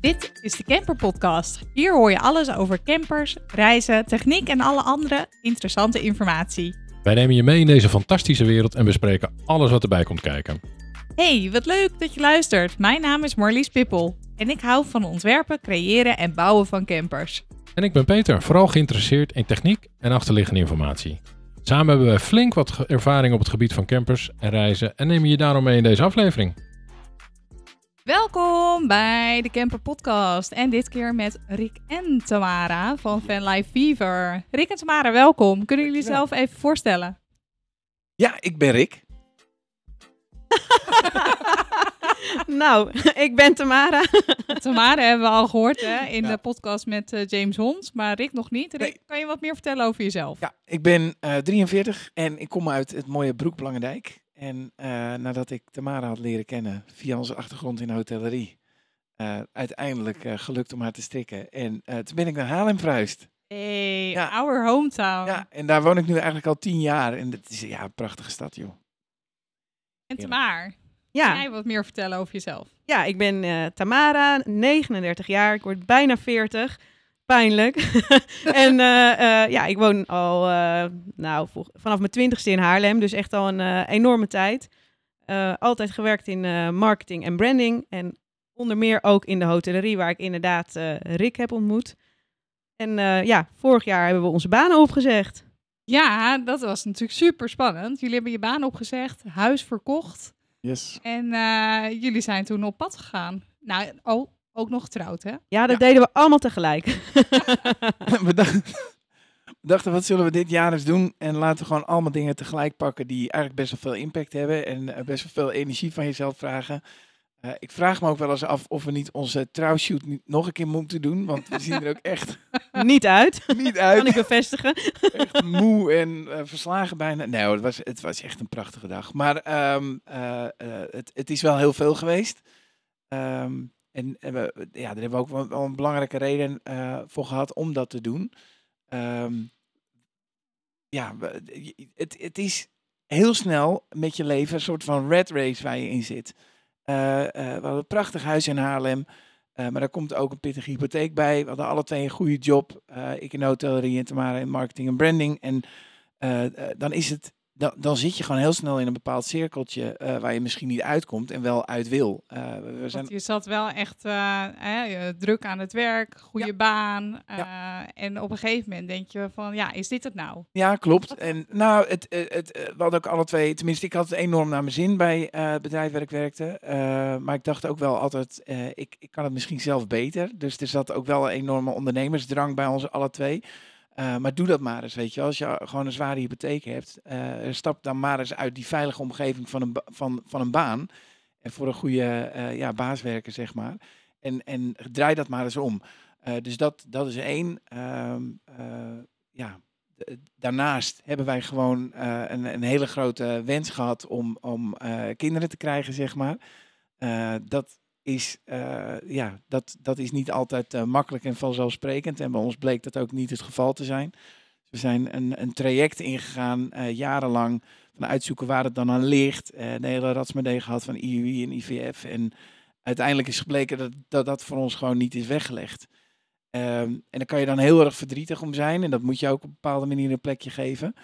Dit is de Camper Podcast. Hier hoor je alles over campers, reizen, techniek en alle andere interessante informatie. Wij nemen je mee in deze fantastische wereld en bespreken alles wat erbij komt kijken. Hey, wat leuk dat je luistert. Mijn naam is Marlies Pippel en ik hou van ontwerpen, creëren en bouwen van campers. En ik ben Peter, vooral geïnteresseerd in techniek en achterliggende informatie. Samen hebben we flink wat ervaring op het gebied van campers en reizen en nemen je daarom mee in deze aflevering. Welkom bij de Camper Podcast en dit keer met Rick en Tamara van Fanlife Fever. Rick en Tamara, welkom. Kunnen jullie Dankjewel. zelf even voorstellen? Ja, ik ben Rick. Nou, ik ben Tamara. Tamara hebben we al gehoord hè, in Ja. de podcast met eh, James Hons, maar Rick nog niet. Rick, Nee. kan je wat meer vertellen over jezelf? Ja, ik ben eh 43 en ik kom uit het mooie Broek Langendijk. En eh, nadat ik Tamara had leren kennen via onze achtergrond in de hotellerie, eh, uiteindelijk eh, gelukt om haar te strikken. En eh, toen ben ik naar Haarlem verhuisd. Hey, Ja. our hometown. Ja, en daar woon ik nu eigenlijk al tien jaar. En het is ja, een prachtige stad, joh. En Tamar, kan Ja, jij wat meer vertellen over jezelf? ja ik ben eh, Tamara, 39 jaar. Ik word bijna 40. Pijnlijk. en eh, eh, ja, ik woon al eh, nou, vanaf mijn twintigste in Haarlem. Dus echt al een enorme tijd. Eh, altijd gewerkt in eh, marketing en branding. En onder meer ook in de hotellerie, waar ik inderdaad eh, Rick heb ontmoet. En eh, ja, vorig jaar hebben we onze banen opgezegd. Ja, dat was natuurlijk super spannend. Jullie hebben je baan opgezegd, huis verkocht Yes. en eh, jullie zijn toen op pad gegaan. Nou, oh, ook nog getrouwd, hè? Ja, dat Ja. deden we allemaal tegelijk. we, dachten, we dachten, wat zullen we dit jaar eens doen? En laten we gewoon allemaal dingen tegelijk pakken die eigenlijk best wel veel impact hebben. En eh, best wel veel energie van jezelf vragen. Eh, ik vraag me ook wel eens af of we niet onze trouwshoot niet nog een keer moeten doen. Want we zien er ook echt Niet uit, niet kan uit. ik bevestigen. Echt moe en eh, verslagen bijna. Nee hoor, het was, het was echt een prachtige dag. Maar ehm, eh, eh, het, het is wel heel veel geweest. Ehm, en ja, daar hebben we ook wel, een belangrijke reden eh, voor gehad om dat te doen. Ehm, ja, het, het is heel snel met je leven een soort van red race waar je in zit. Eh, eh, we hadden een prachtig huis in Haarlem. maar daar komt ook een pittige hypotheek bij. We hadden alle twee een goede job. Ik in hotellerie en Tamara in marketing en branding. En dan is het... Dan, dan zit je gewoon heel snel in een bepaald cirkeltje eh, waar je misschien niet uitkomt en wel uit wil. Eh, we zijn Want je zat wel echt eh, druk aan het werk, goede Ja. baan. eh, En op een gegeven moment denk je van, ja, is dit het nou? Ja, klopt. En nou, het, het, we hadden ook alle twee, tenminste, ik had het enorm naar mijn zin bij het bedrijf waar ik werkte. Maar ik dacht ook wel altijd, ik, ik kan het misschien zelf beter. Dus er zat ook wel een enorme ondernemersdrang bij ons alle twee. Eh, maar doe dat maar eens, weet je. Als je gewoon een zware hypotheek hebt, eh, stap dan maar eens uit die veilige omgeving van een, van, van een baan. En voor een goede eh, ja, baas werken, zeg maar. En, en draai dat maar eens om. Dus dat, dat is één. Ehm, eh, ja, daarnaast hebben wij gewoon een, een hele grote wens gehad om, om kinderen te krijgen, zeg maar. Dat, is, eh, ja, dat, dat is niet altijd eh, makkelijk en vanzelfsprekend. En bij ons bleek dat ook niet het geval te zijn. We zijn een, een traject ingegaan, eh, jarenlang, van uitzoeken waar het dan aan ligt. De hele ratsmedee gehad van IUI en IVF. En uiteindelijk is gebleken dat, dat dat voor ons gewoon niet is weggelegd. Ehm, en daar kan je dan heel erg verdrietig om zijn. En dat moet je ook op een bepaalde manier een plekje geven.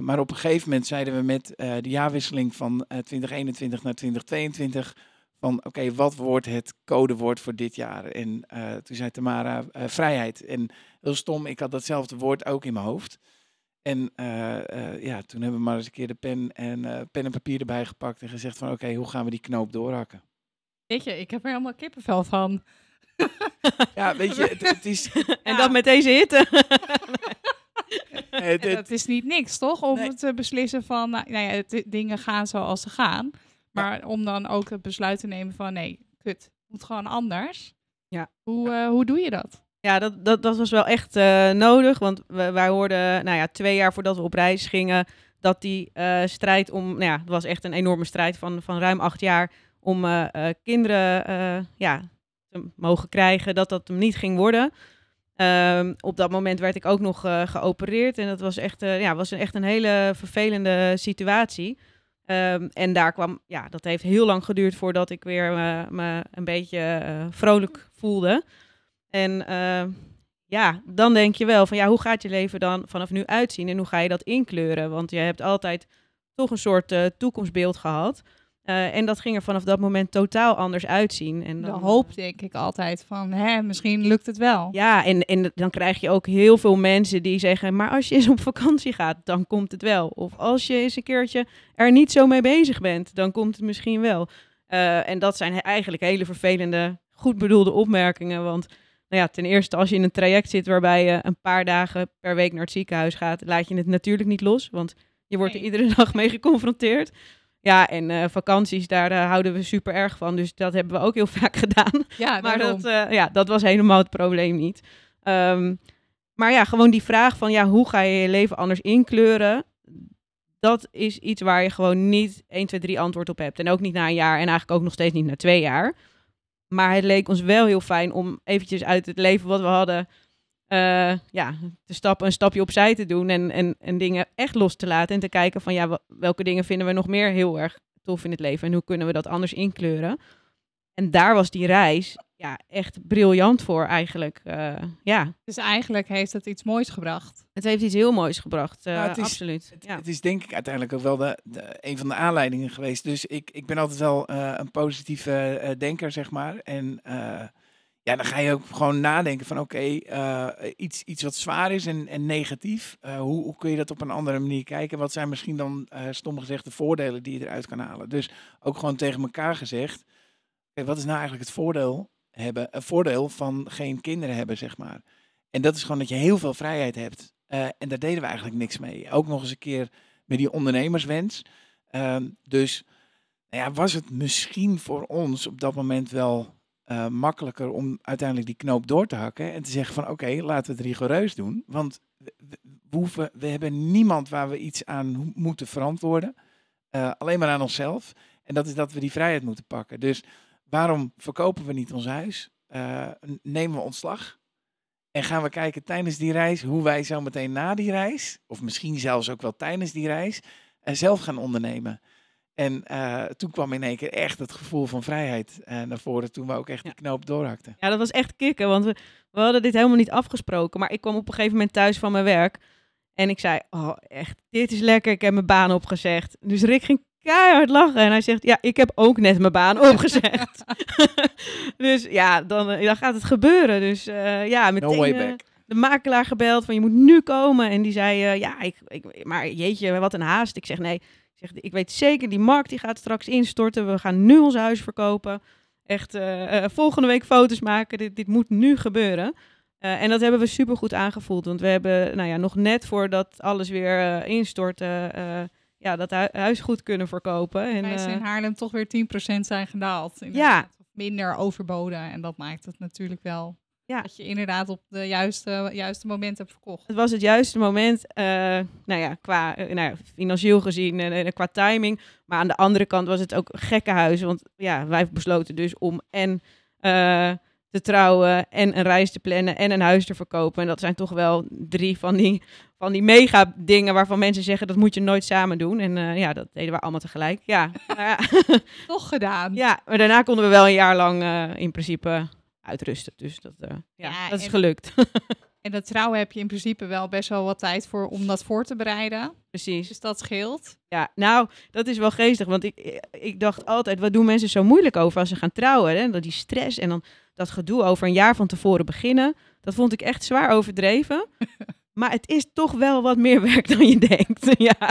Maar op een gegeven moment zeiden we met de jaarwisseling van eh, 2021 naar 2022 van oké, wat wordt het codewoord voor dit jaar? En eh, toen zei Tamara eh, vrijheid. En heel stom, ik had datzelfde woord ook in mijn hoofd. En eh, eh, ja, toen hebben we maar eens een keer de pen en, eh, pen en papier erbij gepakt en gezegd van oké, hoe gaan we die knoop doorhakken? Weet je, ik heb er helemaal kippenvel van. Ja, weet je, het, het is... En Ja. dat met deze hitte. Het, het- dat is niet niks, toch? Om Nee. te beslissen van, nou, nou ja, het- dingen gaan zoals ze gaan. Maar om dan ook het besluit te nemen van, nee, kut, het moet gewoon anders. Ja. Hoe, eh, hoe doe je dat? Ja, dat, dat, dat was wel echt eh, nodig. Want we, wij hoorden, nou ja, twee jaar voordat we op reis gingen, dat die eh, strijd om, nou ja, het was echt een enorme strijd van, van ruim acht jaar om kinderen ja, te mogen krijgen, dat dat hem niet ging worden. Ehm, op dat moment werd ik ook nog geopereerd en dat was echt, ja, was een, echt een hele vervelende situatie. Ehm, en daar kwam, ja, dat heeft heel lang geduurd voordat ik weer me, me een beetje eh, vrolijk voelde. En eh, ja, dan denk je wel van ja, hoe gaat je leven dan vanaf nu uitzien en hoe ga je dat inkleuren? Want je hebt altijd toch een soort eh, toekomstbeeld gehad. Eh, en dat ging er vanaf dat moment totaal anders uitzien. En dan, hoop denk ik altijd van, hè, misschien lukt het wel. Ja, en, en dan krijg je ook heel veel mensen die zeggen: Maar als je eens op vakantie gaat, dan komt het wel. Of als je eens een keertje er niet zo mee bezig bent, dan komt het misschien wel. Eh, en dat zijn eigenlijk hele vervelende, goed bedoelde opmerkingen. Want nou ja, ten eerste, als je in een traject zit waarbij je een paar dagen per week naar het ziekenhuis gaat, laat je het natuurlijk niet los. Want je wordt er iedere dag mee geconfronteerd. Ja, en eh, vakanties, daar houden we super erg van. Dus dat hebben we ook heel vaak gedaan. Ja, Maar dat, eh, ja, dat was helemaal het probleem niet. Ehm, maar ja, gewoon die vraag van ja, hoe ga je je leven anders inkleuren? Dat is iets waar je gewoon niet 1, 2, 3 antwoord op hebt. En ook niet na een jaar en eigenlijk ook nog steeds niet na twee jaar. Maar het leek ons wel heel fijn om eventjes uit het leven wat we hadden... eh, ja, te stappen, een stapje opzij te doen en, en, en dingen echt los te laten. En te kijken van ja, welke dingen vinden we nog meer heel erg tof in het leven en hoe kunnen we dat anders inkleuren. En daar was die reis ja, echt briljant voor eigenlijk. Eh, ja, Dus eigenlijk heeft het iets moois gebracht. het heeft iets heel moois gebracht. eh, Nou, het is- absoluut. Het, ja. het is denk ik uiteindelijk ook wel de, de- een van de aanleidingen geweest. Dus ik, ik ben altijd wel eh, een positieve eh, denker, zeg maar. En eh, ja, dan ga je ook gewoon nadenken van oké, eh, iets, iets wat zwaar is en, en negatief. eh, hoe, hoe kun je dat op een andere manier kijken? Wat zijn misschien dan, eh stom gezegd, de voordelen die je eruit kan halen? Dus ook gewoon tegen elkaar gezegd. wat is nou eigenlijk het voordeel, hebben, een voordeel van geen kinderen hebben, zeg maar? En dat is gewoon dat je heel veel vrijheid hebt. En daar deden we eigenlijk niks mee. Ook nog eens een keer met die ondernemerswens. Ehm, dus nou ja, was het misschien voor ons op dat moment wel eh, makkelijker om uiteindelijk die knoop door te hakken. En te zeggen van oké, laten we het rigoureus doen. Want we, hoeven, we hebben niemand waar we iets aan moeten verantwoorden. Eh, alleen maar aan onszelf. En dat is dat we die vrijheid moeten pakken. Dus waarom verkopen we niet ons huis? N- nemen we ontslag? En gaan we kijken tijdens die reis hoe wij zo meteen na die reis, of misschien zelfs ook wel tijdens die reis, zelf gaan ondernemen. En eh, toen kwam in één keer echt het gevoel van vrijheid eh, naar voren toen we ook echt Ja. die knoop doorhakten. ja, dat was echt kicken, want we, we hadden dit helemaal niet afgesproken. Maar ik kwam op een gegeven moment thuis van mijn werk. En ik zei, oh echt, dit is lekker. Ik heb mijn baan opgezegd. Dus Rick ging keihard lachen. En hij zegt, ja, ik heb ook net mijn baan opgezegd. dus ja, dan, eh, dan gaat het gebeuren. Dus ja, meteen... No way back. de makelaar gebeld van je moet nu komen. En die zei, ja, ik, ik, maar jeetje, wat een haast. Ik zeg, nee, zeg, ik weet zeker, die markt die gaat straks instorten. We gaan nu ons huis verkopen. Echt eh, eh, volgende week foto's maken. Dit, dit moet nu gebeuren. Eh, en dat hebben we supergoed aangevoeld. Want we hebben, nou ja, nog net voordat alles weer eh, instortte, ja, dat hu- huis goed kunnen verkopen. En, Wij zijn in Haarlem toch weer 10% zijn gedaald. Ja. inderdaad. Of minder overboden. En dat maakt het natuurlijk wel Ja. dat je inderdaad op de juiste, juiste moment hebt verkocht. Het was het juiste moment, eh, nou ja, qua eh, nou ja, financieel gezien en, en qua timing. Maar aan de andere kant was het ook een gekke huis. Want ja, wij besloten dus om en eh, te trouwen en een reis te plannen en een huis te verkopen. En dat zijn toch wel drie van die, van die mega dingen waarvan mensen zeggen dat moet je nooit samen doen. En ja, dat deden we allemaal tegelijk. Ja, maar ja, Toch gedaan. ja, maar daarna konden we wel een jaar lang in principe uitrusten. Dus dat, eh, ja, Ja, dat is en- gelukt. En dat trouwen heb je in principe wel best wel wat tijd voor om dat voor te bereiden. Precies. Dus dat scheelt. Ja, nou, dat is wel geestig. Want ik, ik dacht altijd, wat doen mensen zo moeilijk over als ze gaan trouwen? Hè? Dat die stress en dan dat gedoe over een jaar van tevoren beginnen. Dat vond ik echt zwaar overdreven. maar het is toch wel wat meer werk dan je denkt. ja.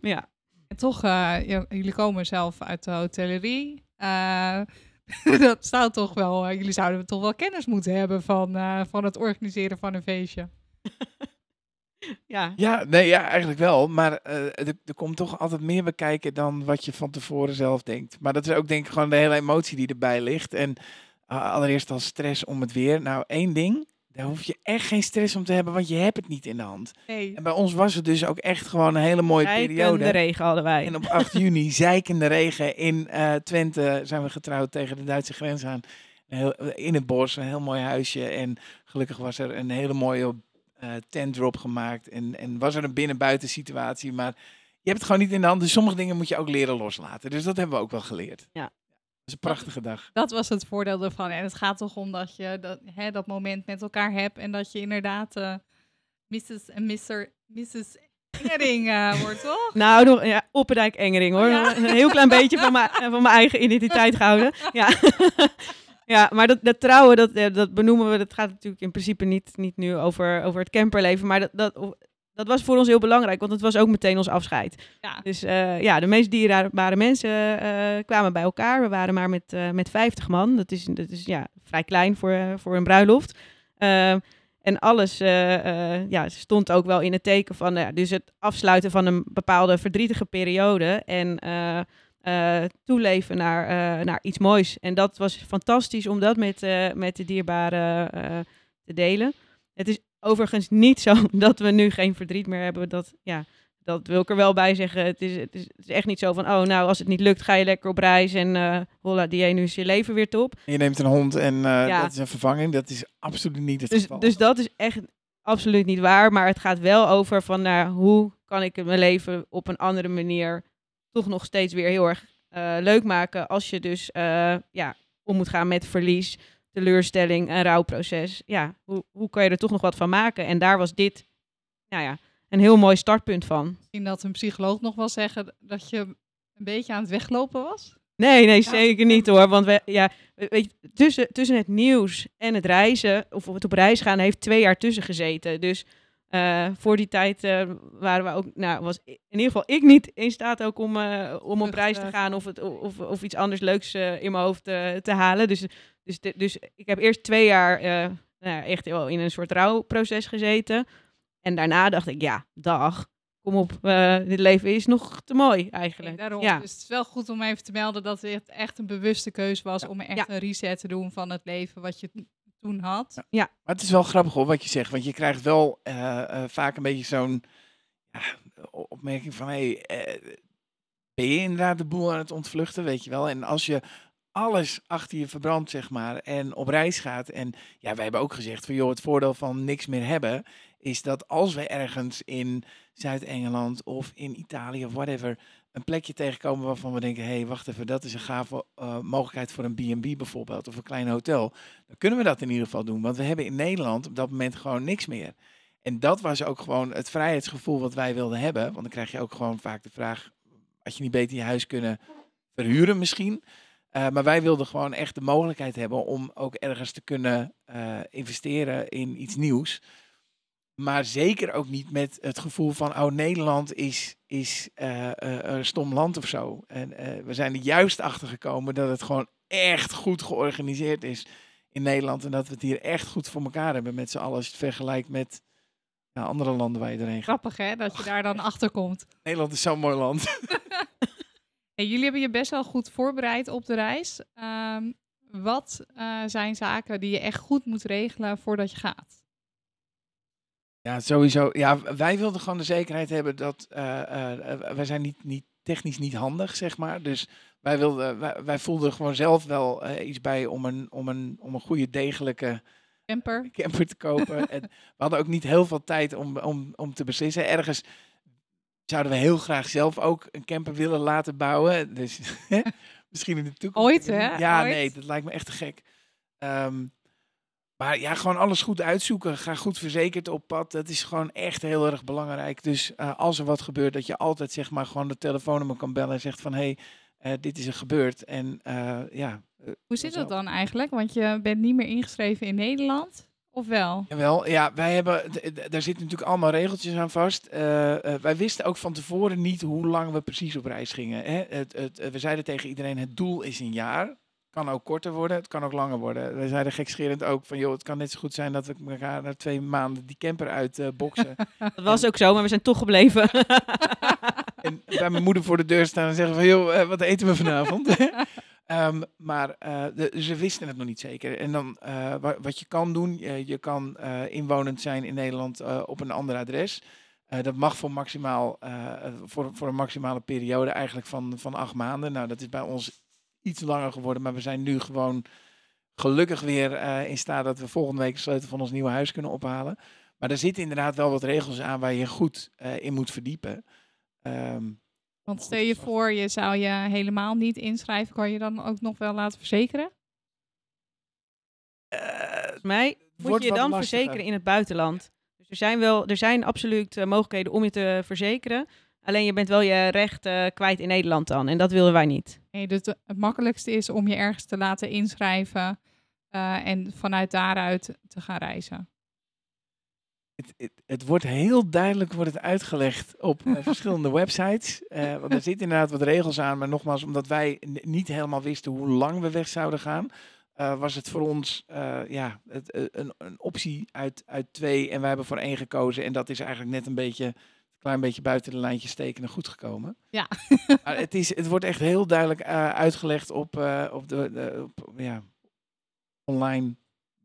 ja. En toch, eh, jullie komen zelf uit de hotellerie. Eh, dat zou toch wel, eh, jullie zouden toch wel kennis moeten hebben van, eh, van het organiseren van een feestje. ja. Ja, nee, ja, eigenlijk wel. Maar eh, er, er komt toch altijd meer bekijken dan wat je van tevoren zelf denkt. Maar dat is ook denk ik gewoon de hele emotie die erbij ligt. En allereerst al stress om het weer. Nou, één ding, daar hoef je echt geen stress om te hebben, want je hebt het niet in de hand. Nee. En bij ons was het dus ook echt gewoon een hele mooie de periode. regen hadden wij. En op 8 juni, zeikende regen in eh, Twente, zijn we getrouwd tegen de Duitse grens aan. In het bos, een heel mooi huisje. En gelukkig was er een hele mooie eh tent drop gemaakt. En, en was er een binnen-buiten situatie. Maar je hebt het gewoon niet in de hand. Dus sommige dingen moet je ook leren loslaten. Dus dat hebben we ook wel geleerd. Ja. Dat is een prachtige dag. Dat was het voordeel ervan. En het gaat toch om dat je dat, hè, dat moment met elkaar hebt en dat je inderdaad eh Mrs. en Mr. Mrs. Engering eh, wordt, toch? Nou, nog, ja, Oppendijk Engering hoor. Ja. Een heel klein beetje van mijn, van mijn eigen identiteit gehouden. Ja, ja maar dat, dat trouwen, dat, dat benoemen we. Dat gaat natuurlijk in principe niet, niet nu over, over het camperleven. Maar dat, dat, dat was voor ons heel belangrijk, want het was ook meteen ons afscheid. Ja. Dus eh, ja, de meest dierbare mensen eh, kwamen bij elkaar. We waren maar met, eh, met 50 man. Dat is, dat is ja, vrij klein voor, voor een bruiloft. Ehm, en alles ja, stond ook wel in het teken van ja, dus het afsluiten van een bepaalde verdrietige periode. En toeleven naar, naar iets moois. En dat was fantastisch om dat met, met de dierbaren te delen. Het is overigens niet zo dat we nu geen verdriet meer hebben. Dat, ja, dat wil ik er wel bij zeggen. Het is, het, is, het is echt niet zo van, oh nou, als het niet lukt, ga je lekker op reis en eh holla, die nu is je leven weer top. Je neemt een hond en eh, Ja. dat is een vervanging. Dat is absoluut niet het Dus, geval. dus dat is echt absoluut niet waar. Maar het gaat wel over van, nou, hoe kan ik mijn leven op een andere manier toch nog steeds weer heel erg eh, leuk maken. Als je dus ja, om moet gaan met verlies, teleurstelling, een rouwproces. Ja, hoe, hoe kan je er toch nog wat van maken? En daar was dit, nou ja, een heel mooi startpunt van. Misschien dat een psycholoog nog wel zeggen dat je een beetje aan het weglopen was. Nee, nee, zeker niet hoor. Want we, ja, weet je, tussen, tussen het nieuws en het reizen, of het op reis gaan, heeft twee jaar tussen gezeten. Dus eh, voor die tijd eh, waren we ook, nou, was in ieder geval ik niet in staat ook om, eh, om op reis te gaan of, het, of, of iets anders leuks in mijn hoofd te halen. Dus, dus, dus ik heb eerst twee jaar nou echt wel in een soort rouwproces gezeten. En daarna dacht ik, ja, dag, kom op, dit leven is nog te mooi eigenlijk. Daarom. Ja. Dus het is wel goed om even te melden dat het echt een bewuste keuze was om echt Ja. een reset te doen van het leven wat je had. Maar het is wel grappig hoor, wat je zegt. Want je krijgt wel eh, eh, vaak een beetje zo'n ja, opmerking van... Hey, eh, ben je inderdaad de boel aan het ontvluchten, weet je wel? En als je alles achter je verbrandt, zeg maar, en op reis gaat... En ja, wij hebben ook gezegd van, joh, het voordeel van niks meer hebben... is dat als we ergens in Zuid-Engeland of in Italië of whatever... een plekje tegenkomen waarvan we denken... hé, hey, wacht even, dat is een gave eh, mogelijkheid voor een B&B bijvoorbeeld... of een klein hotel dan kunnen we dat in ieder geval doen. Want we hebben in Nederland op dat moment gewoon niks meer. En dat was ook gewoon het vrijheidsgevoel wat wij wilden hebben. Want dan krijg je ook gewoon vaak de vraag, had je niet beter je huis kunnen verhuren misschien? Eh, maar wij wilden gewoon echt de mogelijkheid hebben om ook ergens te kunnen eh, investeren in iets nieuws. Maar zeker ook niet met het gevoel van, oh, Nederland is, is eh, eh, een stom land of zo. En eh, we zijn er juist achter gekomen dat het gewoon echt goed georganiseerd is in Nederland. En dat we het hier echt goed voor elkaar hebben met z'n allen. Als je het vergelijkt met ja, andere landen waar je doorheen gaat. Grappig hè, dat je daar dan achter komt. Nederland is zo'n mooi land. Hey, jullie hebben je best wel goed voorbereid op de reis. Ehm, wat zijn zaken die je echt goed moet regelen voordat je gaat? Ja, sowieso. Ja, wij wilden gewoon de zekerheid hebben dat eh, wij zijn niet, niet technisch niet handig, zeg maar. Dus wij, wilden, wij, wij voelden gewoon zelf wel iets bij om een, om, een, om een goede, degelijke Camper? camper te kopen. en we hadden ook niet heel veel tijd om, om, om te beslissen. Ergens zouden we heel graag zelf ook een camper willen laten bouwen. Dus misschien in de toekomst. Ooit, hè? Ja, Ooit. nee, dat lijkt me echt te gek. Ehm, maar ja, gewoon alles goed uitzoeken. Ga goed verzekerd op pad. Dat is gewoon echt heel erg belangrijk. Dus eh, als er wat gebeurt, dat je altijd zeg maar gewoon de telefoonnummer kan bellen en zegt van hé, hey, dit is er gebeurd. En eh, ja. eh, Hoe zit dat vanzelf. dan eigenlijk? Want je bent niet meer ingeschreven in Nederland, of wel? Jawel, ja, wij hebben, daar zitten natuurlijk allemaal regeltjes aan vast. Eh, eh, wij wisten ook van tevoren niet hoe lang we precies op reis gingen. Hè? Het, het, eh, we zeiden tegen iedereen, het doel is een jaar. Kan ook korter worden, het kan ook langer worden. We zeiden gekscherend ook van, joh, het kan net zo goed zijn dat we elkaar na twee maanden die camper uit eh, boksen. Dat was ook zo, maar we zijn toch gebleven. en bij mijn moeder voor de deur staan en zeggen van, joh, eh, wat eten we vanavond? Ehm, maar eh, de, ze wisten het nog niet zeker. En dan wa- wat je kan doen, je, kan inwonend zijn in Nederland op een ander adres. Dat mag voor, maximaal, voor, voor een maximale periode eigenlijk van, van acht maanden. Nou, dat is bij ons iets langer geworden, maar we zijn nu gewoon gelukkig weer eh, in staat dat we volgende week de sleutel van ons nieuwe huis kunnen ophalen. Maar er zitten inderdaad wel wat regels aan waar je goed eh, in moet verdiepen. Ehm, Want stel je voor, je zou je helemaal niet inschrijven, kan je dan ook nog wel laten verzekeren? eh, Volgens mij moet je je dan lastiger. verzekeren in het buitenland. Dus er zijn wel, er zijn absoluut mogelijkheden om je te verzekeren. Alleen je bent wel je recht eh, kwijt in Nederland dan. En dat willen wij niet. Nee, dus het makkelijkste is om je ergens te laten inschrijven eh, en vanuit daaruit te gaan reizen. Het, het, het wordt heel duidelijk wordt het uitgelegd op verschillende websites. Eh, want er zitten inderdaad wat regels aan. Maar nogmaals, omdat wij niet helemaal wisten hoe lang we weg zouden gaan, eh, was het voor ons eh, ja, het, een, een optie uit, uit twee. En wij hebben voor één gekozen. En dat is eigenlijk net een beetje, klein beetje buiten de lijntjes tekenen goed gekomen. Ja. Maar het, is, het wordt echt heel duidelijk eh, uitgelegd op, eh, op de, de op, ja, online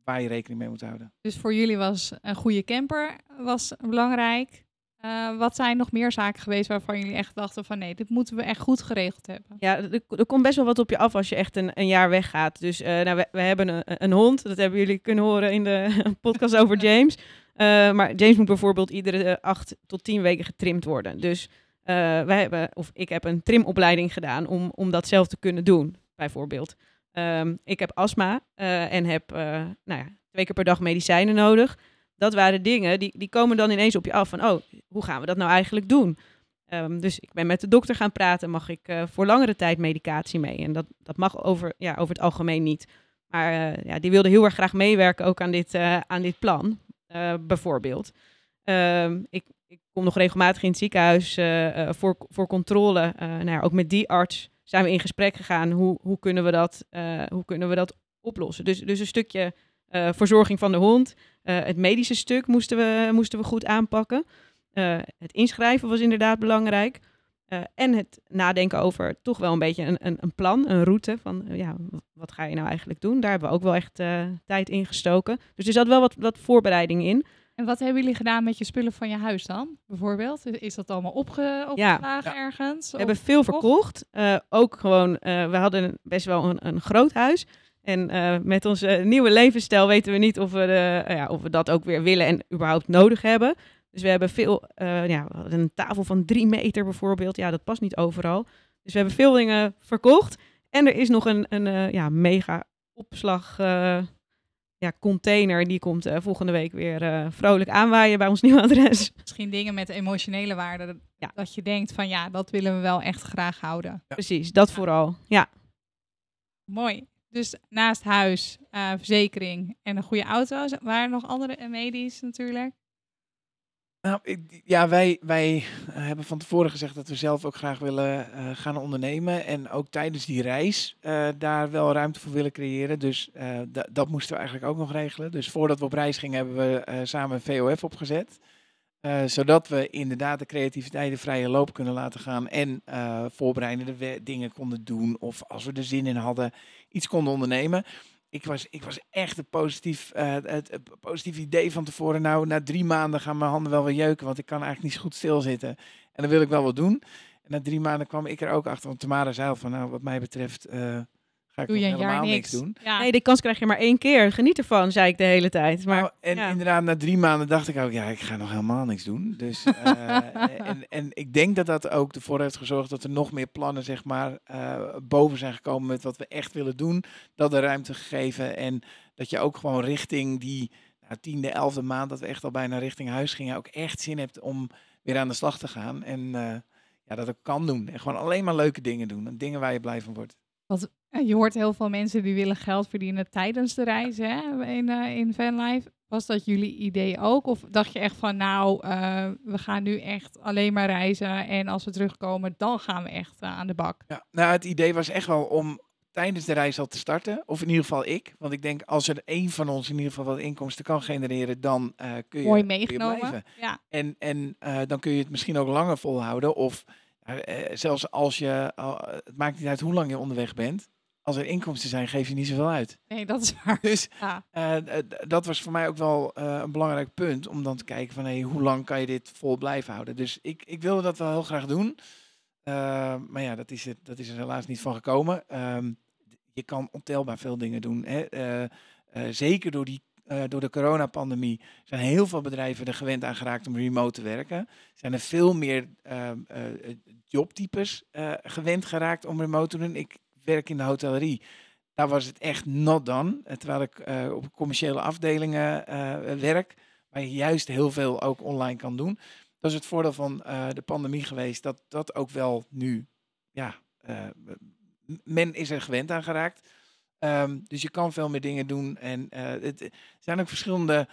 waar je rekening mee moet houden. Dus voor jullie was een goede camper was belangrijk. Eh, wat zijn nog meer zaken geweest waarvan jullie echt dachten van nee, dit moeten we echt goed geregeld hebben? Ja, er, er komt best wel wat op je af als je echt een, een jaar weggaat. Dus eh, nou, we, we hebben een, een hond. Dat hebben jullie kunnen horen in de podcast over James. Eh, maar James moet bijvoorbeeld iedere eh, acht tot tien weken getrimd worden. Dus eh, wij hebben, of ik heb een trimopleiding gedaan om, om dat zelf te kunnen doen, bijvoorbeeld. Ehm, ik heb astma en heb nou ja, twee keer per dag medicijnen nodig. Dat waren dingen die, die komen dan ineens op je af van, oh, hoe gaan we dat nou eigenlijk doen? Ehm, dus ik ben met de dokter gaan praten, mag ik voor langere tijd medicatie mee? En dat, dat mag over, ja, over het algemeen niet. Maar ja, die wilde heel erg graag meewerken ook aan dit, eh, aan dit plan, eh, bijvoorbeeld. Ehm, ik, ik kom nog regelmatig in het ziekenhuis eh, eh, voor, voor controle. Nou ja, ook met die arts zijn we in gesprek gegaan. Hoe, hoe, kunnen, we dat, hoe kunnen we dat oplossen? Dus, dus een stukje verzorging van de hond. Het medische stuk moesten we, moesten we goed aanpakken. Het inschrijven was inderdaad belangrijk. Eh, en het nadenken over toch wel een beetje een, een, een plan, een route van eh, ja, wat ga je nou eigenlijk doen? Daar hebben we ook wel echt eh, tijd in gestoken. Dus er zat wel wat, wat voorbereiding in. En wat hebben jullie gedaan met je spullen van je huis dan? Bijvoorbeeld, is dat allemaal opge opgeslagen Ja. ergens? We hebben veel verkocht? Eh, ook gewoon, eh, we hadden best wel een, een groot huis. En eh, met onze nieuwe levensstijl weten we niet of we, de, eh, ja, of we dat ook weer willen en überhaupt nodig hebben. Dus we hebben veel, eh, ja, een tafel van drie meter bijvoorbeeld. Ja, dat past niet overal. Dus we hebben veel dingen verkocht. En er is nog een, een eh, ja, mega opslag eh, ja, container. Die komt eh, volgende week weer eh, vrolijk aanwaaien bij ons nieuwe adres. Misschien dingen met emotionele waarde. dat- Ja. Dat je denkt van ja, dat willen we wel echt graag houden. Precies, dat vooral. Ja. Mooi. Dus naast huis, eh, verzekering en een goede auto, waren er nog andere medisch natuurlijk? Nou, ja, wij, wij eh, hebben van tevoren gezegd dat we zelf ook graag willen eh, gaan ondernemen. En ook tijdens die reis eh, daar wel ruimte voor willen creëren. Dus da- dat moesten we eigenlijk ook nog regelen. Dus voordat we op reis gingen, hebben we samen een VOF opgezet. Zodat we inderdaad de creativiteit de vrije loop kunnen laten gaan. En voorbereidende dingen konden doen. Of als we er zin in hadden, iets konden ondernemen. Ik was, ik was echt een positief, eh, het, positief idee van tevoren. Nou, na drie maanden gaan mijn handen wel weer jeuken, want ik kan eigenlijk niet zo goed stilzitten. En dan wil ik wel wat doen. En na drie maanden kwam ik er ook achter, want Tamara zei al van, nou, wat mij betreft eh, ga ik Doe je een jaar helemaal niks. niks doen. Ja, Nee, die kans krijg je maar één keer. Geniet ervan, zei ik de hele tijd. Maar Nou, en ja. inderdaad, na drie maanden dacht ik ook, ja, ik ga nog helemaal niks doen. Dus, eh, en, en ik denk dat dat ook ervoor heeft gezorgd dat er nog meer plannen, zeg maar, eh, boven zijn gekomen met wat we echt willen doen. Dat er ruimte gegeven en dat je ook gewoon richting die nou, tiende, elfde maand, dat we echt al bijna richting huis gingen, ook echt zin hebt om weer aan de slag te gaan. En eh, ja, dat ook kan doen. En gewoon alleen maar leuke dingen doen. En dingen waar je blij van wordt. Ja, je hoort heel veel mensen die willen geld verdienen tijdens de reis hè, in, eh in vanlife. Was dat jullie idee ook? Of dacht je echt van, nou, eh, we gaan nu echt alleen maar reizen en als we terugkomen, dan gaan we echt eh, aan de bak? Ja, nou, het idee was echt wel om tijdens de reis al te starten. Of in ieder geval ik. Want ik denk, als er één van ons in ieder geval wat inkomsten kan genereren, dan kun je, Mooi kun je meegenomen. blijven. Ja, En, en dan kun je het misschien ook langer volhouden. Of zelfs als je, het maakt niet uit hoe lang je onderweg bent. Als er inkomsten zijn, geef je niet zoveel uit. nee, dat is waar. Dus Ja. eh, dat was voor mij ook wel eh, een belangrijk punt. Om dan te kijken van, hey, hoe lang kan je dit vol blijven houden. Dus ik, ik wilde dat wel heel graag doen. Eh, maar ja, dat is, het, dat is er helaas niet van gekomen. Ehm, je kan ontelbaar veel dingen doen. Hè? Zeker door die door de coronapandemie zijn heel veel bedrijven er gewend aan geraakt om remote te werken. Zijn er veel meer ehm, eh, jobtypes gewend geraakt om remote te doen. Ik werk in de hotellerie. Daar was het echt not done. Eh, Terwijl ik eh, op commerciële afdelingen eh, werk, waar je juist heel veel ook online kan doen. Dat is het voordeel van de pandemie geweest, dat dat ook wel nu, ja, men is er gewend aan geraakt. Ehm, dus je kan veel meer dingen doen. En het zijn ook verschillende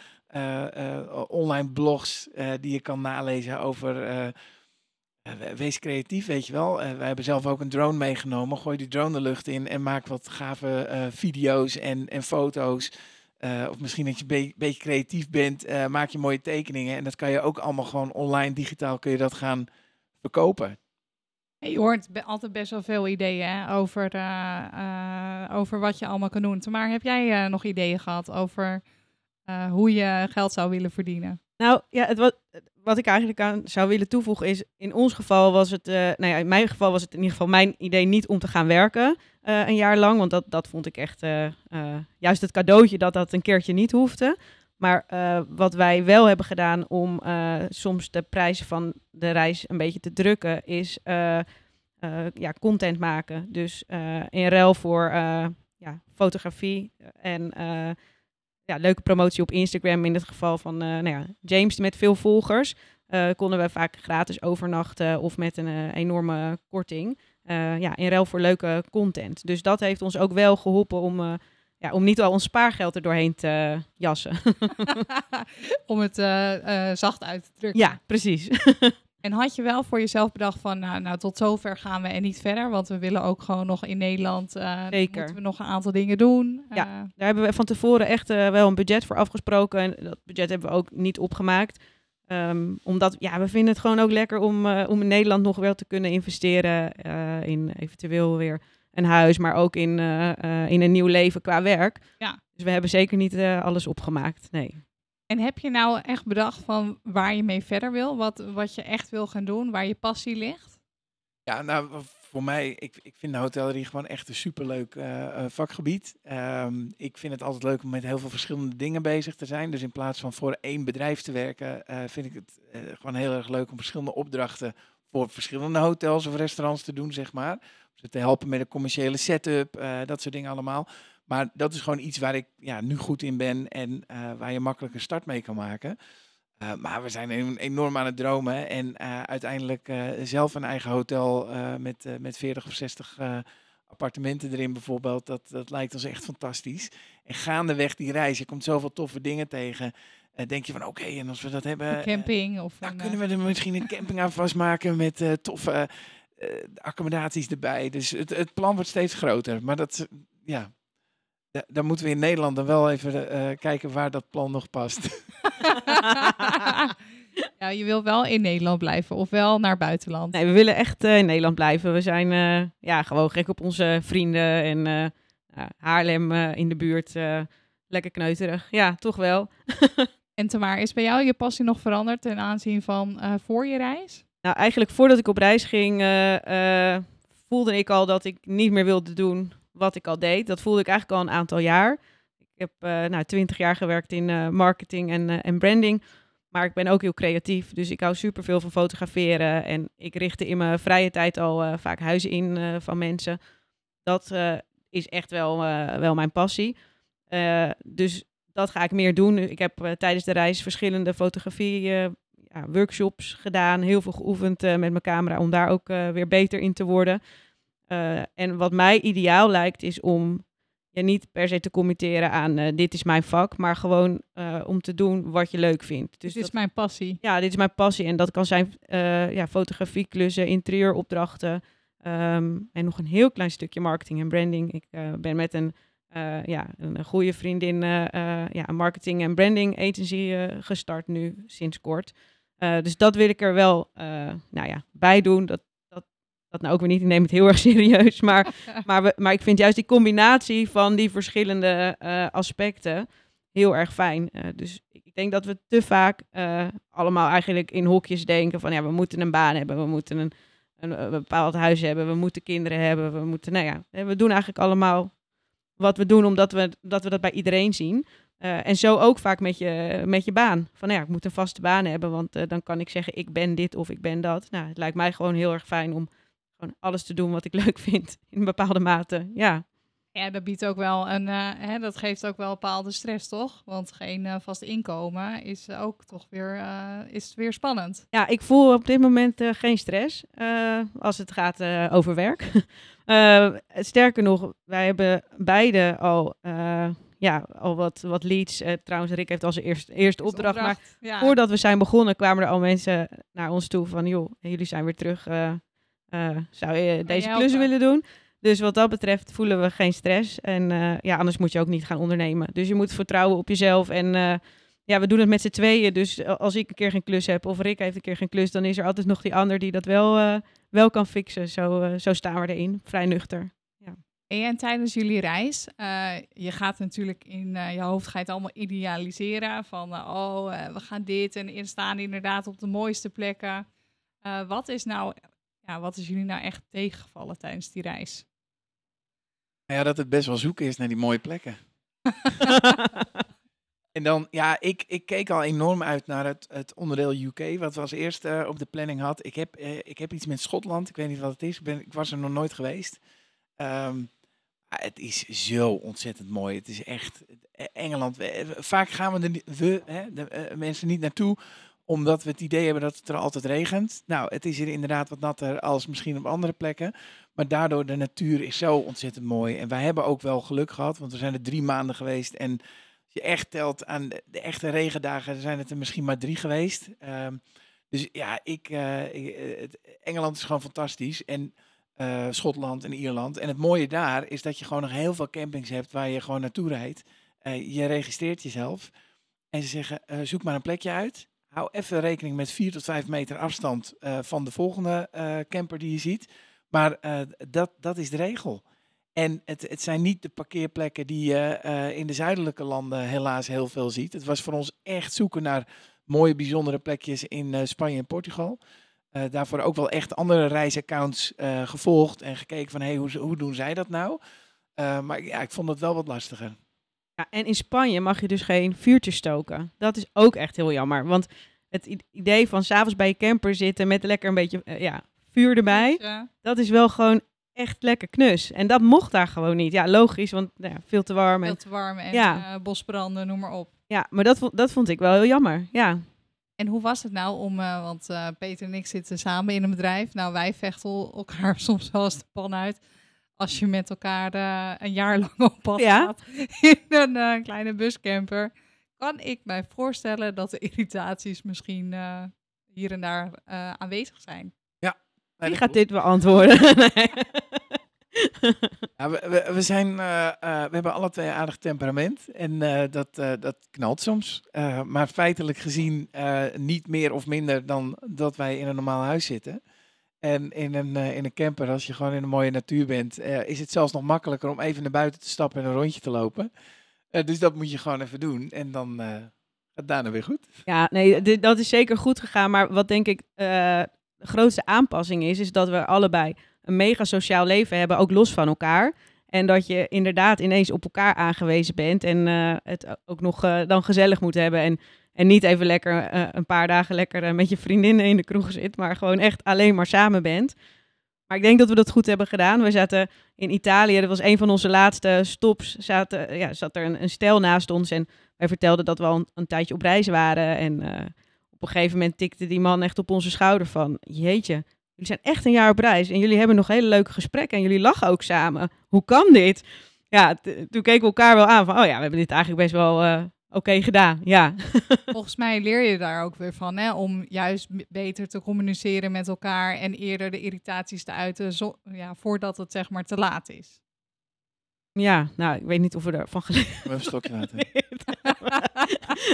online blogs die je kan nalezen over. Eh, we- wees creatief, weet je wel. Eh, wij hebben zelf ook een drone meegenomen. Gooi die drone de lucht in en maak wat gave eh, video's en, en foto's. Of misschien dat je een beetje creatief bent, maak je mooie tekeningen. En dat kan je ook allemaal gewoon online, digitaal kun je dat gaan verkopen. Je hoort altijd best wel veel ideeën over, over wat je allemaal kan doen. Maar heb jij nog ideeën gehad over hoe je geld zou willen verdienen? Nou ja, het wat, wat ik eigenlijk aan zou willen toevoegen is, in ons geval was het, eh, nou ja, in mijn geval was het in ieder geval mijn idee niet om te gaan werken eh, een jaar lang, want dat, dat vond ik echt eh, juist het cadeautje dat dat een keertje niet hoefde. Maar wat wij wel hebben gedaan om soms de prijzen van de reis een beetje te drukken, is ja, content maken. Dus in ruil voor ja, fotografie en ja, leuke promotie op Instagram. In het geval van eh, nou ja, James met veel volgers. eh, konden we vaak gratis overnachten of met een eh, enorme korting. Ja, in ruil voor leuke content. Dus dat heeft ons ook wel geholpen om, ja, om niet al ons spaargeld er doorheen te jassen. Om het zacht uit te drukken. ja, precies. En had je wel voor jezelf bedacht van, nou, nou tot zover gaan we en niet verder? Want we willen ook gewoon nog in Nederland, eh, Zeker. moeten we nog een aantal dingen doen. Ja. Eh, Daar hebben we van tevoren echt eh, wel een budget voor afgesproken. En dat budget hebben we ook niet opgemaakt. Ehm, omdat ja, we vinden het gewoon ook lekker om, om in Nederland nog wel te kunnen investeren in eventueel weer een huis, maar ook in, in een nieuw leven qua werk. Ja. Dus we hebben zeker niet alles opgemaakt. Nee. En heb je nou echt bedacht van waar je mee verder wil? Wat, wat je echt wil gaan doen, waar je passie ligt? Ja, nou, voor mij, ik, ik vind de hotellerie gewoon echt een superleuk eh, eh, vakgebied. Ehm, ik vind het altijd leuk om met heel veel verschillende dingen bezig te zijn. Dus in plaats van voor één bedrijf te werken, eh, vind ik het gewoon heel erg leuk om verschillende opdrachten voor verschillende hotels of restaurants te doen, zeg maar. Om ze te helpen met de commerciële setup, dat soort dingen allemaal. Maar dat is gewoon iets waar ik ja, nu goed in ben en eh, waar je makkelijk een start mee kan maken. Uh, maar we zijn enorm aan het dromen. En uh, uiteindelijk zelf een eigen hotel met, met 40 of 60 uh, appartementen erin bijvoorbeeld. Dat, dat lijkt ons echt fantastisch. En gaandeweg die reis, je komt zoveel toffe dingen tegen. Uh, denk je van oké, okay, en als we dat hebben... Een camping of... Dan kunnen we er misschien een camping aan vastmaken met uh, toffe accommodaties erbij. Dus het, het plan wordt steeds groter. Maar dat, ja, daar moeten we in Nederland dan wel even uh, kijken waar dat plan nog past. ja, je wil wel in Nederland blijven of wel naar buitenland? Nee, we willen echt uh, in Nederland blijven. We zijn uh, ja, gewoon gek op onze vrienden en uh, Haarlem in de buurt. lekker kneuterig. Ja, toch wel. en Tamar, is bij jou je passie nog veranderd ten aanzien van uh, voor je reis? Nou, eigenlijk voordat ik op reis ging, voelde ik al dat ik niet meer wilde doen wat ik al deed. Dat voelde ik eigenlijk al een aantal jaar. Ik heb uh, nou, 20 jaar gewerkt in uh, marketing en, uh, en branding. Maar ik ben ook heel creatief. Dus ik hou superveel van fotograferen. En ik richtte in mijn vrije tijd al vaak huizen in van mensen. Dat is echt wel, wel mijn passie. dus dat ga ik meer doen. Ik heb tijdens de reis verschillende fotografie ja, workshops gedaan. Heel veel geoefend met mijn camera om daar ook weer beter in te worden. Uh, en wat mij ideaal lijkt, is om je niet per se te committeren aan uh, dit is mijn vak, maar gewoon uh, om te doen wat je leuk vindt. Dus dit dat, is mijn passie. Ja, dit is mijn passie. En dat kan zijn ja, fotografieklussen, interieuropdrachten um, en nog een heel klein stukje marketing en branding. Ik ben met een, ja, een goede vriendin ja, een marketing en branding agency gestart nu sinds kort. dus dat wil ik er wel nou ja, bij doen. Dat, dat nou ook weer niet, ik neem het heel erg serieus. Maar, maar, we, maar ik vind juist die combinatie van die verschillende uh, aspecten heel erg fijn. Uh, dus ik denk dat we te vaak uh, allemaal eigenlijk in hokjes denken van ja, we moeten een baan hebben, we moeten een, een, een, bepaald huis hebben, we moeten kinderen hebben, we moeten, nou ja, we doen eigenlijk allemaal wat we doen omdat we dat, we dat bij iedereen zien. Eh, en zo ook vaak met je, met je baan. Van nou ja, ik moet een vaste baan hebben, want eh, dan kan ik zeggen ik ben dit of ik ben dat. Nou, het lijkt mij gewoon heel erg fijn om gewoon alles te doen wat ik leuk vind in een bepaalde mate. Ja, Ja, dat biedt ook wel een, eh, hè, dat geeft ook wel bepaalde stress, toch? Want geen eh, vast inkomen is ook toch weer, eh, is weer spannend. ja ik voel op dit moment eh, geen stress eh, als het gaat eh, over werk. Eh, sterker nog, wij hebben beide al, eh, ja, al wat, wat leads. Eh, trouwens, Rick heeft al zijn eerste, eerste opdracht. Maar ja. voordat we zijn begonnen, kwamen er al mensen naar ons toe van, joh, jullie zijn weer terug. Eh, zou je deze klus willen doen? Dus wat dat betreft voelen we geen stress. En eh, ja, anders moet je ook niet gaan ondernemen. Dus je moet vertrouwen op jezelf. En eh, ja, we doen het met z'n tweeën. Dus als ik een keer geen klus heb of Rick heeft een keer geen klus, dan is er altijd nog die ander die dat wel, wel kan fixen. Zo, zo staan we erin. Vrij nuchter. En en tijdens jullie reis, je gaat natuurlijk in je hoofd ga je het allemaal idealiseren van oh, we gaan dit en staan inderdaad op de mooiste plekken. Wat is nou, ja, wat is jullie nou echt tegengevallen tijdens die reis? Ja, dat het best wel zoeken is naar die mooie plekken. En dan, ja, ik, ik keek al enorm uit naar het, het onderdeel UK, wat we als eerste op de planning had. Ik heb, eh, ik heb iets met Schotland, ik weet niet wat het is, ik, ben, ik was er nog nooit geweest. Ehm, ah, het is zo ontzettend mooi. Het is echt, eh, Engeland, we- vaak gaan we hè, de eh, mensen niet naartoe, omdat we het idee hebben dat het er altijd regent. Nou, het is hier inderdaad wat natter als misschien op andere plekken. Maar daardoor, de natuur is zo ontzettend mooi. En wij hebben ook wel geluk gehad, want we zijn er drie maanden geweest. En als je echt telt aan de, echte regendagen, zijn het er misschien maar drie geweest. Ehm, dus ja, ik, eh, ik, eh, Engeland is gewoon fantastisch. En eh, Schotland en Ierland. En het mooie daar is dat je gewoon nog heel veel campings hebt waar je gewoon naartoe rijdt. Eh, je registreert jezelf. En ze zeggen, zoek maar een plekje uit. Hou even rekening met 4 tot 5 meter afstand eh, van de volgende eh, camper die je ziet. Maar eh, dat, dat is de regel. En het, het zijn niet de parkeerplekken die je in de zuidelijke landen helaas heel veel ziet. Het was voor ons echt zoeken naar mooie, bijzondere plekjes in Spanje en Portugal. Daarvoor ook wel echt andere reisaccounts gevolgd en gekeken van hey, hoe, hoe doen zij dat nou? Maar ja, ik vond het wel wat lastiger. Ja, en in Spanje mag je dus geen vuurtjes stoken. Dat is ook echt heel jammer. Want het idee van s'avonds bij je camper zitten met lekker een beetje eh, ja, vuur erbij, Ja. dat is wel gewoon echt lekker knus. En dat mocht daar gewoon niet. Ja, logisch, want nou ja, veel te warm. En, Veel te warm en Ja. eh, bosbranden, noem maar op. ja, maar dat, vond- dat vond ik wel heel jammer. Ja, En hoe was het nou om, eh, want Peter en ik zitten samen in een bedrijf. Nou, wij vechten elkaar soms wel eens de pan uit. Als je met elkaar eh, een jaar lang op pad Ja. gaat in een eh, kleine buscamper. Kan ik mij voorstellen dat de irritaties misschien eh, hier en daar eh, aanwezig zijn. Nee, wie gaat dit beantwoorden? nee. Ja, we, we, we zijn, eh, eh, we hebben alle twee een aardig temperament en eh, dat, eh, dat knalt soms. Eh, maar feitelijk gezien eh, niet meer of minder dan dat wij in een normaal huis zitten. En in een, eh, in een camper, als je gewoon in een mooie natuur bent, eh, is het zelfs nog makkelijker om even naar buiten te stappen en een rondje te lopen. Eh, dus dat moet je gewoon even doen en dan gaat het daarna weer goed. Ja, nee, dat is zeker goed gegaan. Maar wat denk ik de grootste aanpassing is, is dat we allebei een mega sociaal leven hebben, ook los van elkaar. En dat je inderdaad ineens op elkaar aangewezen bent en het ook nog dan gezellig moet hebben. En, en niet even lekker eh, een paar dagen lekker eh, met je vriendinnen in de kroeg zit, maar gewoon echt alleen maar samen bent. Maar ik denk dat we dat goed hebben gedaan. We zaten in Italië, dat was een van onze laatste stops, zaten, ja, zat er een, een stel naast ons en wij vertelden dat we al een, tijdje op reis waren. En eh, op een gegeven moment tikte die man echt op onze schouder van... Jeetje, jullie zijn echt een jaar op reis. En jullie hebben nog hele leuke gesprekken. En jullie lachen ook samen. Hoe kan dit? Ja, toen keken we elkaar wel aan van... Oh ja, we hebben dit eigenlijk best wel oké gedaan. Ja. Volgens mij leer je daar ook weer van, hè, om juist beter te communiceren met elkaar en eerder de irritaties te uiten, zo, ja, voordat het zeg maar te laat is. ja, nou, ik weet niet of we ervan geleerd Even een stokje water.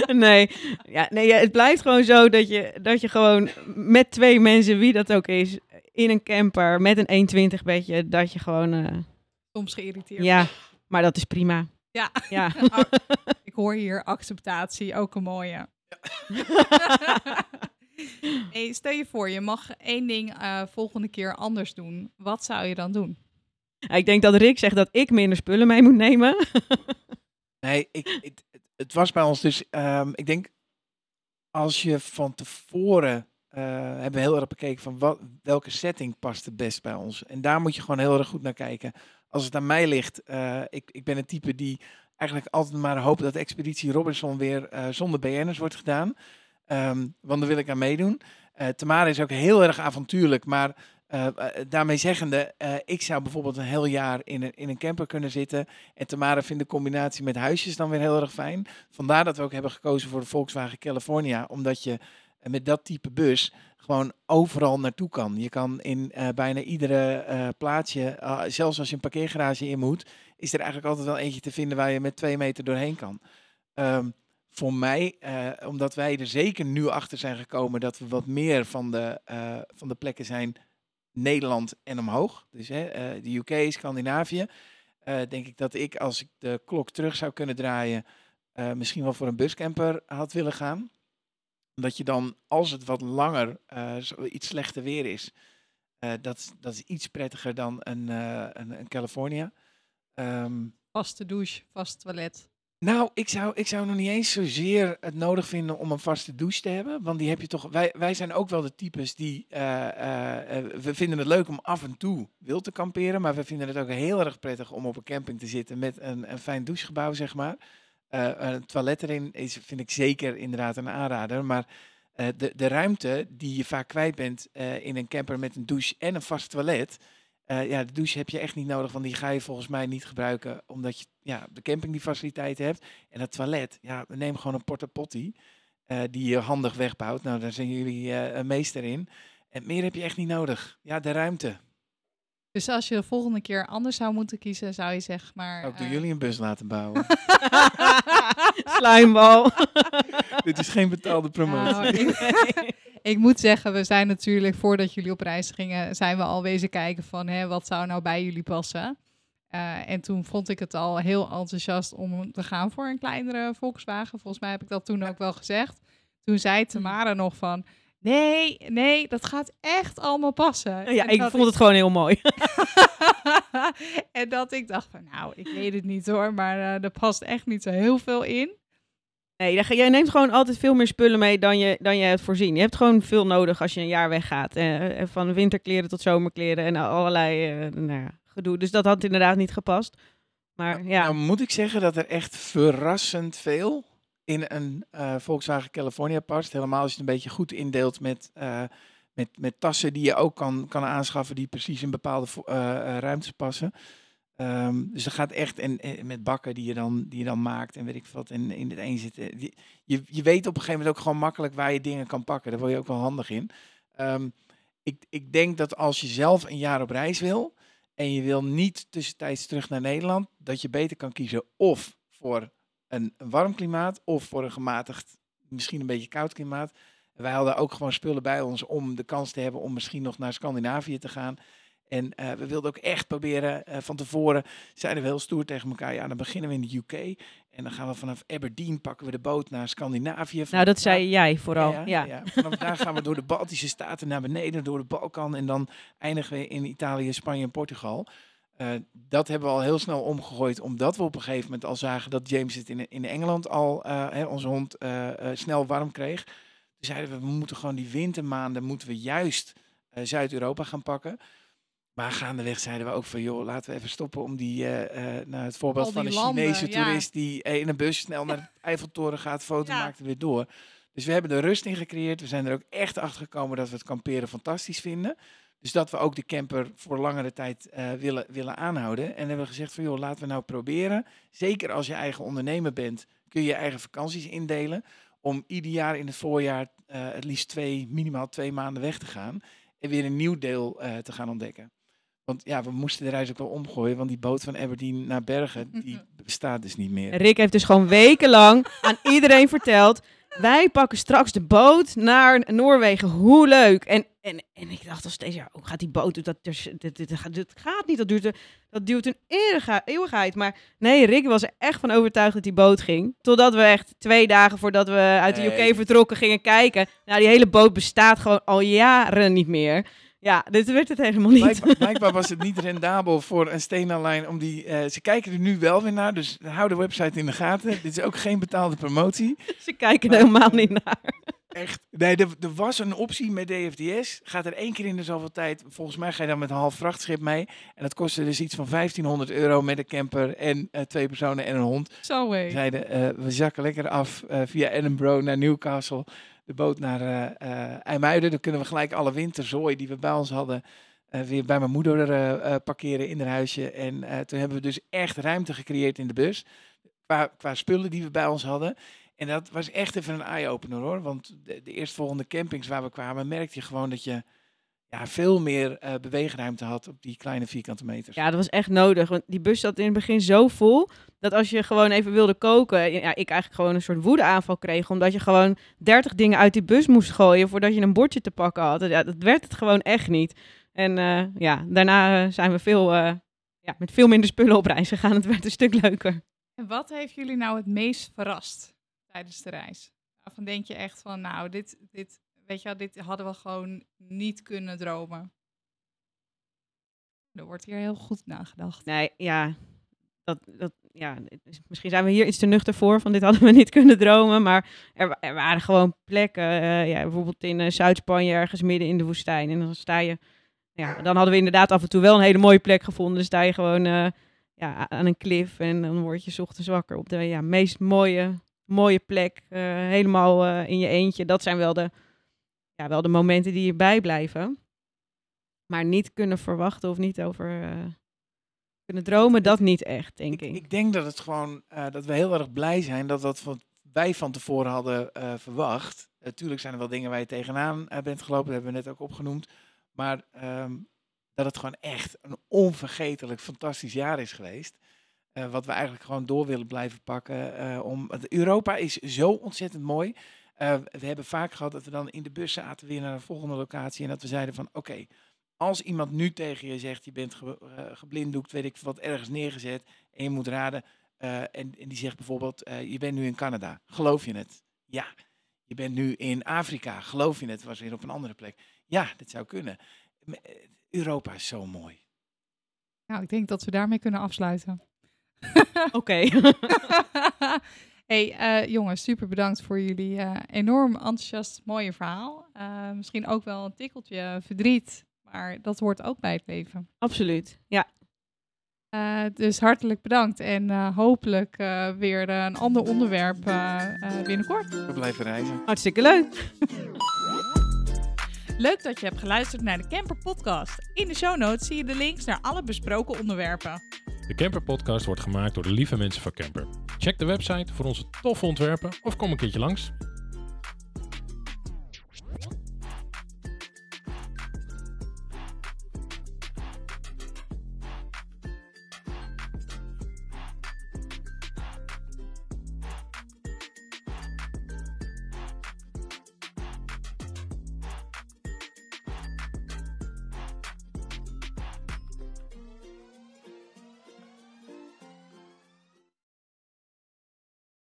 nee, ja, nee ja, het blijft gewoon zo dat je, dat je gewoon met twee mensen, wie dat ook is, in een camper met een 120 bedje, dat je gewoon, eh, Soms geïrriteerd. ja, maar dat is prima. Ja. Ja. Ik hoor hier acceptatie, ook een mooie. Hey, stel je voor, je mag één ding eh, volgende keer anders doen. Wat zou je dan doen? Ja, ik denk dat Rick zegt dat ik minder spullen mee moet nemen. Nee, ik, het, het- het was bij ons dus, ehm, ik denk, als je van tevoren eh, hebben we heel erg bekeken van wat, welke setting past het best bij ons. En daar moet je gewoon heel erg goed naar kijken. Als het aan mij ligt, eh, ik, ik ben een type die eigenlijk altijd maar hoopt dat expeditie Robinson weer eh, zonder BN'ers wordt gedaan. Ehm, want daar wil ik aan meedoen. Uh, Tamara is ook heel erg avontuurlijk, maar uh, daarmee zeggende, ik zou bijvoorbeeld een heel jaar in een, in een camper kunnen zitten. En Tamara vindt de combinatie met huisjes dan weer heel erg fijn. Vandaar dat we ook hebben gekozen voor de Volkswagen California. Omdat je met dat type bus gewoon overal naartoe kan. Je kan in bijna iedere uh, plaatsje, zelfs als je een parkeergarage in moet, is er eigenlijk altijd wel eentje te vinden waar je met twee meter doorheen kan. Um, voor mij, omdat wij er zeker nu achter zijn gekomen dat we wat meer van de, van de plekken zijn Nederland en omhoog. Dus de UK, Scandinavië. denk ik dat ik, als ik de klok terug zou kunnen draaien, misschien wel voor een buscamper had willen gaan dat je dan, als het wat langer, iets slechter weer is, dat, dat is iets prettiger dan een, een, een, California. Um, vaste douche, vast toilet. Nou, ik zou, ik zou nog niet eens zozeer het nodig vinden om een vaste douche te hebben. Want die heb je toch. Wij, wij zijn ook wel de types die. we vinden het leuk om af en toe wild te kamperen. Maar we vinden het ook heel erg prettig om op een camping te zitten met een, een fijn douchegebouw, zeg maar. Uh, een toilet erin is, vind ik zeker inderdaad een aanrader. Maar de, de ruimte die je vaak kwijt bent in een camper met een douche en een vast toilet. Ja, de douche heb je echt niet nodig, want die ga je volgens mij niet gebruiken. Omdat je ja, de camping die faciliteiten hebt. En het toilet, ja, neem gewoon een porta potty. die je handig wegbouwt. Nou, daar zijn jullie een meester in. En meer heb je echt niet nodig. Ja, de ruimte. Dus als je de volgende keer anders zou moeten kiezen, zou je zeg maar... Ook door uh... jullie een bus laten bouwen. Slijmbal. Dit is geen betaalde promotie. Nou, ik, ik, moet zeggen, we zijn natuurlijk, voordat jullie op reis gingen, zijn we al wezen kijken van, hè, wat zou nou bij jullie passen? Uh, en toen vond ik het al heel enthousiast om te gaan voor een kleinere Volkswagen. Volgens mij heb ik dat toen ook wel gezegd. Toen zei Tamara nog van, Nee, nee, dat gaat echt allemaal passen. Ja, ik vond ik... het gewoon heel mooi. en dat ik dacht van, nou, ik weet het niet hoor, maar uh, er past echt niet zo heel veel in. Nee, jij neemt gewoon altijd veel meer spullen mee dan je, dan je hebt voorzien. Je hebt gewoon veel nodig als je een jaar weggaat. Eh, van winterkleren tot zomerkleren en allerlei uh, nou ja, gedoe. Dus dat had inderdaad niet gepast. Maar nou, ja. Nou moet ik zeggen dat er echt verrassend veel in een uh, Volkswagen California past. Helemaal als je het een beetje goed indeelt met, uh, met, met tassen die je ook kan, kan aanschaffen die precies in bepaalde uh, ruimtes passen. Um, dus dat gaat echt en, en, met bakken die je, dan, die je dan maakt en weet ik wat in, in het een zit. Je, je weet op een gegeven moment ook gewoon makkelijk waar je dingen kan pakken. Daar word je ook wel handig in. Um, ik, ik denk dat als je zelf een jaar op reis wil en je wil niet tussentijds terug naar Nederland, dat je beter kan kiezen of voor een, warm klimaat of voor een gematigd, misschien een beetje koud klimaat. Wij hadden ook gewoon spullen bij ons om de kans te hebben om misschien nog naar Scandinavië te gaan. En uh, we wilden ook echt proberen, uh, van tevoren zeiden we heel stoer tegen elkaar, ja dan beginnen we in de UK. En dan gaan we vanaf Aberdeen, pakken we de boot naar Scandinavië. Nou, dat zei jij vooral. Ja, ja. ja. vanaf daar gaan we door de Baltische Staten naar beneden, door de Balkan. En dan eindigen we in Italië, Spanje en Portugal. Uh, dat hebben we al heel snel omgegooid, omdat we op een gegeven moment al zagen dat James het in, in Engeland al, uh, hè, onze hond, uh, snel warm kreeg. Toen zeiden we, we moeten gewoon die wintermaanden, moeten we juist Zuid-Europa gaan pakken. Maar gaandeweg zeiden we ook van, joh, laten we even stoppen om die, nou, het voorbeeld van een landen, Chinese ja. toerist die in een bus snel naar de Eiffeltoren gaat, foto ja. maakt en weer door. Dus we hebben er rust in gecreëerd. We zijn er ook echt achter gekomen dat we het kamperen fantastisch vinden. Dus dat we ook de camper voor langere tijd uh, willen, willen aanhouden. En hebben we gezegd van joh, laten we nou proberen. Zeker als je eigen ondernemer bent, kun je je eigen vakanties indelen. Om ieder jaar in het voorjaar uh, het liefst twee, minimaal twee maanden weg te gaan. En weer een nieuw deel uh, te gaan ontdekken. Want ja, we moesten de reis ook wel omgooien. Want die boot van Aberdeen naar Bergen, die bestaat dus niet meer. Rick heeft dus gewoon wekenlang aan iedereen verteld wij pakken straks de boot naar Noorwegen. Hoe leuk. En, en, en ik dacht al steeds, ja, hoe gaat die boot? Dat, dat, dat, gaat niet. Dat duurt, dat duurt een eeuwigheid. Maar nee, Rick was er echt van overtuigd dat die boot ging. Totdat we echt twee dagen voordat we uit de UK vertrokken gingen kijken. Nou, die hele boot bestaat gewoon al jaren niet meer. Ja, dit werd het helemaal niet. Blijkbaar, blijkbaar was het niet rendabel voor een Stena-lijn om die... eh, ze kijken er nu wel weer naar, dus hou de website in de gaten. Dit is ook geen betaalde promotie. Ze kijken er helemaal niet naar. Echt. Nee, er, er was een optie met DFDS. Gaat er één keer in de zoveel tijd. Volgens mij ga je dan met een half vrachtschip mee. En dat kostte dus iets van 1500 euro met een camper en eh, twee personen en een hond. Zo We zeiden, eh, we zakken lekker af eh, via Edinburgh naar Newcastle. De boot naar IJmuiden. Dan kunnen we gelijk alle winterzooi die we bij ons hadden... weer bij mijn moeder parkeren in haar huisje. En toen hebben we dus echt ruimte gecreëerd in de bus. Qua, qua spullen die we bij ons hadden. En dat was echt even een eye-opener hoor. Want de, de eerstvolgende campings waar we kwamen, merkte je gewoon dat je ja, veel meer eh, beweegruimte had op die kleine vierkante meters. Ja, dat was echt nodig. Want die bus zat in het begin zo vol. Dat als je gewoon even wilde koken. Ja, ik eigenlijk gewoon een soort woedeaanval kreeg. Omdat je gewoon 30 dingen uit die bus moest gooien. voordat je een bordje te pakken had. Ja, dat werd het gewoon echt niet. En eh, ja, daarna eh, zijn we veel, eh, ja, met veel minder spullen op reis gegaan. Het werd een stuk leuker. En wat heeft jullie nou het meest verrast tijdens de reis? Waarvan denk je echt van, nou, dit, dit, weet je wel, dit hadden we gewoon niet kunnen dromen. Er wordt hier heel goed nagedacht. Nee, ja. Dat, dat, ja, is- misschien zijn we hier iets te nuchter voor. Van dit hadden we niet kunnen dromen. Maar er, wa- waren gewoon plekken. eh, ja, bijvoorbeeld in eh, Zuid-Spanje, ergens midden in de woestijn. En dan sta je. Ja, dan hadden we inderdaad af en toe wel een hele mooie plek gevonden. Dan sta je gewoon eh, ja, aan een klif. En dan word je ochtends wakker op de ja, meest mooie, mooie plek. eh, helemaal eh, in je eentje. Dat zijn wel de, ja, wel de momenten die je bijblijven. Maar niet kunnen verwachten of niet over eh, kunnen dromen, dat niet echt, denk ik, ik. ik denk dat het gewoon dat we heel erg blij zijn dat dat wat wij van tevoren hadden verwacht. Natuurlijk zijn er wel dingen waar je tegenaan bent gelopen, dat hebben we net ook opgenoemd. Maar ehm, dat het gewoon echt een onvergetelijk fantastisch jaar is geweest. Eh, wat we eigenlijk gewoon door willen blijven pakken. eh, om, Europa is zo ontzettend mooi. Eh, we hebben vaak gehad dat we dan in de bus zaten weer naar een volgende locatie. En dat we zeiden van oké, als iemand nu tegen je zegt je bent ge, geblinddoekt, weet ik wat, ergens neergezet. En je moet raden. en, en die zegt bijvoorbeeld, je bent nu in Canada. Geloof je het? Ja. Je bent nu in Afrika. Geloof je het? Was weer op een andere plek. Ja, dat zou kunnen. Europa is zo mooi. Nou, ik denk dat we daarmee kunnen afsluiten. Oké. hey, eh, jongens, super bedankt voor jullie eh, enorm enthousiast mooie verhaal. Eh, misschien ook wel een tikkeltje verdriet, maar dat hoort ook bij het leven. Absoluut. Ja, Eh, dus hartelijk bedankt en eh, hopelijk eh, weer een ander onderwerp binnenkort. We blijven reizen. hartstikke leuk. Leuk dat je hebt geluisterd naar de Camper Podcast. In de show notes zie je de links naar alle besproken onderwerpen. De Camper Podcast wordt gemaakt door de lieve mensen van Camper. Check de website voor onze toffe ontwerpen of kom een keertje langs.